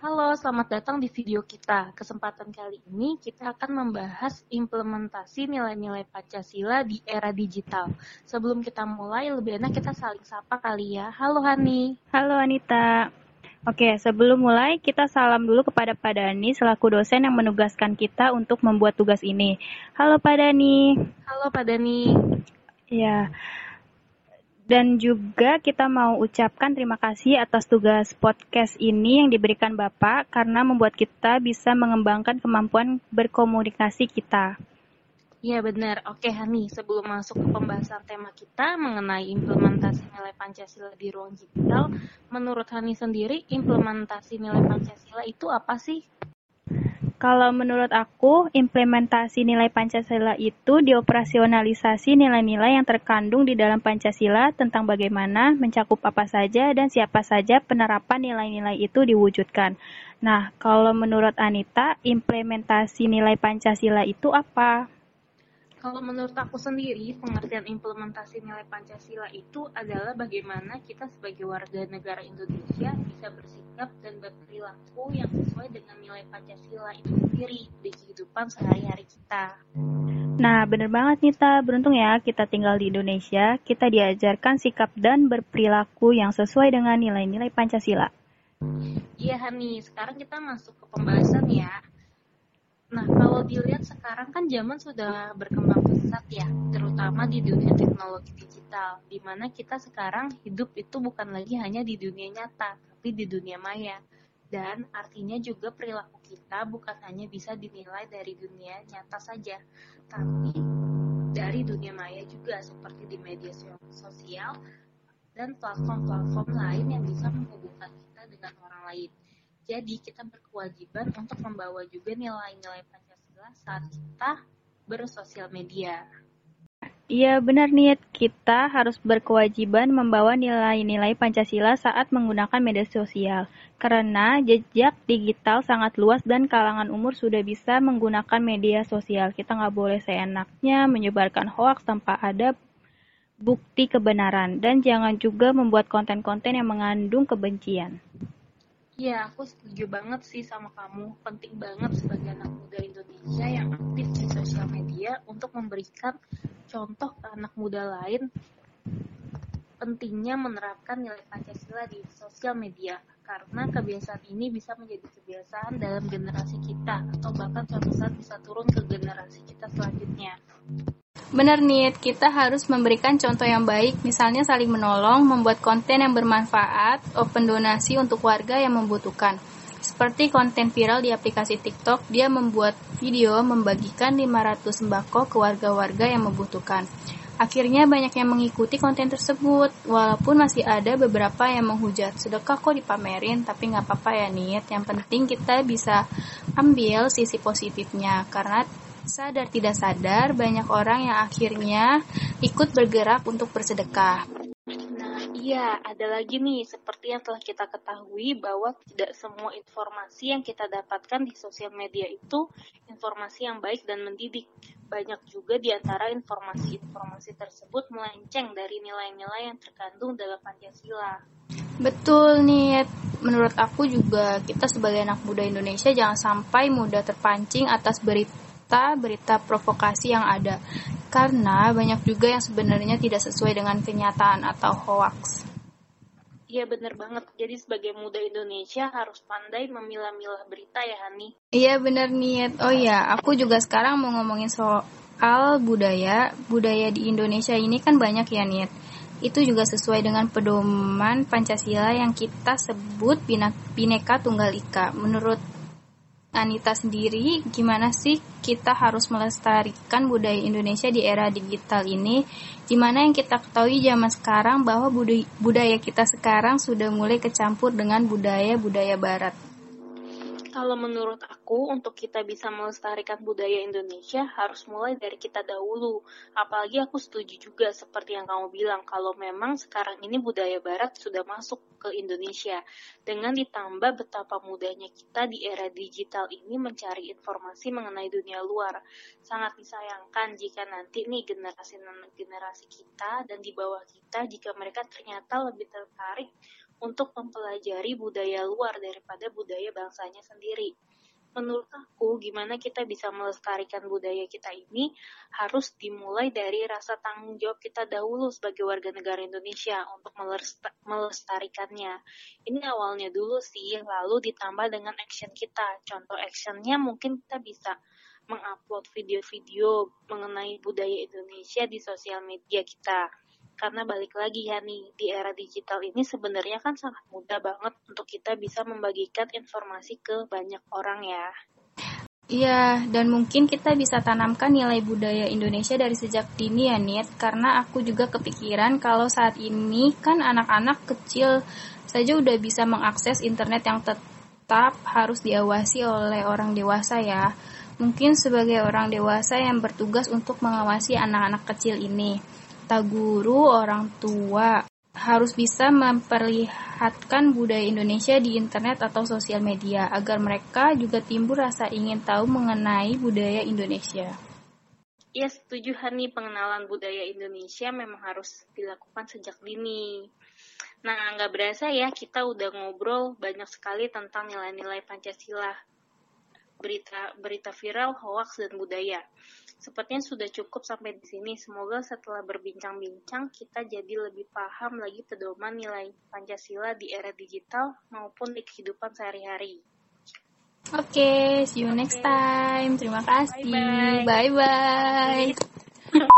Halo, selamat datang di video kita. Kesempatan kali ini kita akan membahas implementasi nilai-nilai Pancasila di era digital. Sebelum kita mulai, lebih enak kita saling sapa kali ya. Halo Hani. Halo Anita. Oke, sebelum mulai kita salam dulu kepada Pak Dani selaku dosen yang menugaskan kita untuk membuat tugas ini. Halo Pak Dani. Halo Pak Dani. Ya. Dan juga kita mau ucapkan terima kasih atas tugas podcast ini yang diberikan Bapak karena membuat kita bisa mengembangkan kemampuan berkomunikasi kita. Iya benar. Oke Hani, sebelum masuk ke pembahasan tema kita mengenai implementasi nilai Pancasila di ruang digital, menurut Hani sendiri implementasi nilai Pancasila itu apa sih? Kalau menurut aku, implementasi nilai Pancasila itu dioperasionalisasi nilai-nilai yang terkandung di dalam Pancasila tentang bagaimana mencakup apa saja dan siapa saja penerapan nilai-nilai itu diwujudkan. Nah, kalau menurut Anita, implementasi nilai Pancasila itu apa? Kalau menurut aku sendiri, pengertian implementasi nilai Pancasila itu adalah bagaimana kita sebagai warga negara Indonesia bisa bersikap dan berperilaku yang sesuai dengan nilai Pancasila itu sendiri di kehidupan sehari-hari kita. Nah, bener banget Nita. Beruntung ya kita tinggal di Indonesia, kita diajarkan sikap dan berperilaku yang sesuai dengan nilai-nilai Pancasila. Iya, Hani. Sekarang kita masuk ke pembahasan ya. Nah, kalau dilihat sekarang kan zaman sudah berkembang pesat ya, terutama di dunia teknologi digital, di mana kita sekarang hidup itu bukan lagi hanya di dunia nyata, tapi di dunia maya. Dan artinya juga perilaku kita bukan hanya bisa dinilai dari dunia nyata saja, tapi dari dunia maya juga seperti di media sosial dan platform-platform lain yang bisa menghubungkan kita dengan orang lain. Jadi kita berkewajiban untuk membawa juga nilai-nilai Pancasila saat kita bersosial media. Iya benar nih, kita harus berkewajiban membawa nilai-nilai Pancasila saat menggunakan media sosial. Karena jejak digital sangat luas dan kalangan umur sudah bisa menggunakan media sosial. Kita nggak boleh seenaknya menyebarkan hoaks tanpa ada bukti kebenaran. Dan jangan juga membuat konten-konten yang mengandung kebencian. Iya, aku setuju banget sih sama kamu. Penting banget sebagai anak muda Indonesia yang aktif di sosial media untuk memberikan contoh ke anak muda lain pentingnya menerapkan nilai Pancasila di sosial media karena kebiasaan ini bisa menjadi kebiasaan dalam generasi kita atau bahkan suatu saat bisa turun ke generasi kita selanjutnya. Benar nih, kita harus memberikan contoh yang baik, misalnya saling menolong, membuat konten yang bermanfaat, open donasi untuk warga yang membutuhkan. Seperti konten viral di aplikasi TikTok, dia membuat video membagikan 500 sembako ke warga-warga yang membutuhkan. Akhirnya banyak yang mengikuti konten tersebut, walaupun masih ada beberapa yang menghujat. Sedekah kok dipamerin, tapi nggak apa-apa ya Nit. Yang penting kita bisa ambil sisi positifnya, karena sadar tidak sadar banyak orang yang akhirnya ikut bergerak untuk bersedekah. Nah, iya, ada lagi nih, seperti yang telah kita ketahui bahwa tidak semua informasi yang kita dapatkan di sosial media itu informasi yang baik dan mendidik. Banyak juga di antara informasi-informasi tersebut melenceng dari nilai-nilai yang terkandung dalam Pancasila. Betul nih, menurut aku juga kita sebagai anak muda Indonesia jangan sampai mudah terpancing atas berita berita-berita provokasi yang ada, karena banyak juga yang sebenarnya tidak sesuai dengan kenyataan atau hoax. Iya bener banget, jadi sebagai muda Indonesia harus pandai memilah-milah berita ya Hani. Iya bener nih, oh iya aku juga sekarang mau ngomongin soal budaya, budaya di Indonesia ini kan banyak ya Niet. Itu juga sesuai dengan pedoman Pancasila yang kita sebut Bineka Tunggal Ika. Menurut Anita sendiri, gimana sih kita harus melestarikan budaya Indonesia di era digital ini? Di mana yang kita ketahui zaman sekarang bahwa budaya kita sekarang sudah mulai kecampur dengan budaya-budaya barat. Kalau menurut aku, untuk kita bisa melestarikan budaya Indonesia harus mulai dari kita dahulu. Apalagi aku setuju juga seperti yang kamu bilang, kalau memang sekarang ini budaya barat sudah masuk ke Indonesia. Dengan ditambah betapa mudahnya kita di era digital ini mencari informasi mengenai dunia luar. Sangat disayangkan jika nanti nih generasi-generasi kita dan di bawah kita, jika mereka ternyata lebih tertarik untuk mempelajari budaya luar daripada budaya bangsanya sendiri menurut aku gimana kita bisa melestarikan budaya kita ini harus dimulai dari rasa tanggung jawab kita dahulu sebagai warga negara Indonesia untuk melestarikannya. Ini awalnya dulu sih, lalu ditambah dengan action kita. Contoh actionnya mungkin kita bisa mengupload video-video mengenai budaya Indonesia di sosial media kita karena balik lagi ya nih di era digital ini sebenarnya kan sangat mudah banget untuk kita bisa membagikan informasi ke banyak orang ya. Iya, dan mungkin kita bisa tanamkan nilai budaya Indonesia dari sejak dini ya, Nit. Karena aku juga kepikiran kalau saat ini kan anak-anak kecil saja udah bisa mengakses internet yang tetap harus diawasi oleh orang dewasa ya. Mungkin sebagai orang dewasa yang bertugas untuk mengawasi anak-anak kecil ini kata guru orang tua harus bisa memperlihatkan budaya Indonesia di internet atau sosial media agar mereka juga timbul rasa ingin tahu mengenai budaya Indonesia. Ya setuju Hani, pengenalan budaya Indonesia memang harus dilakukan sejak dini. Nah, nggak berasa ya kita udah ngobrol banyak sekali tentang nilai-nilai Pancasila, berita berita viral, hoax, dan budaya. Sepertinya sudah cukup sampai di sini. Semoga setelah berbincang-bincang kita jadi lebih paham lagi pedoman nilai Pancasila di era digital maupun di kehidupan sehari-hari. Oke, okay, see you next time. Terima kasih. Bye bye. bye, -bye.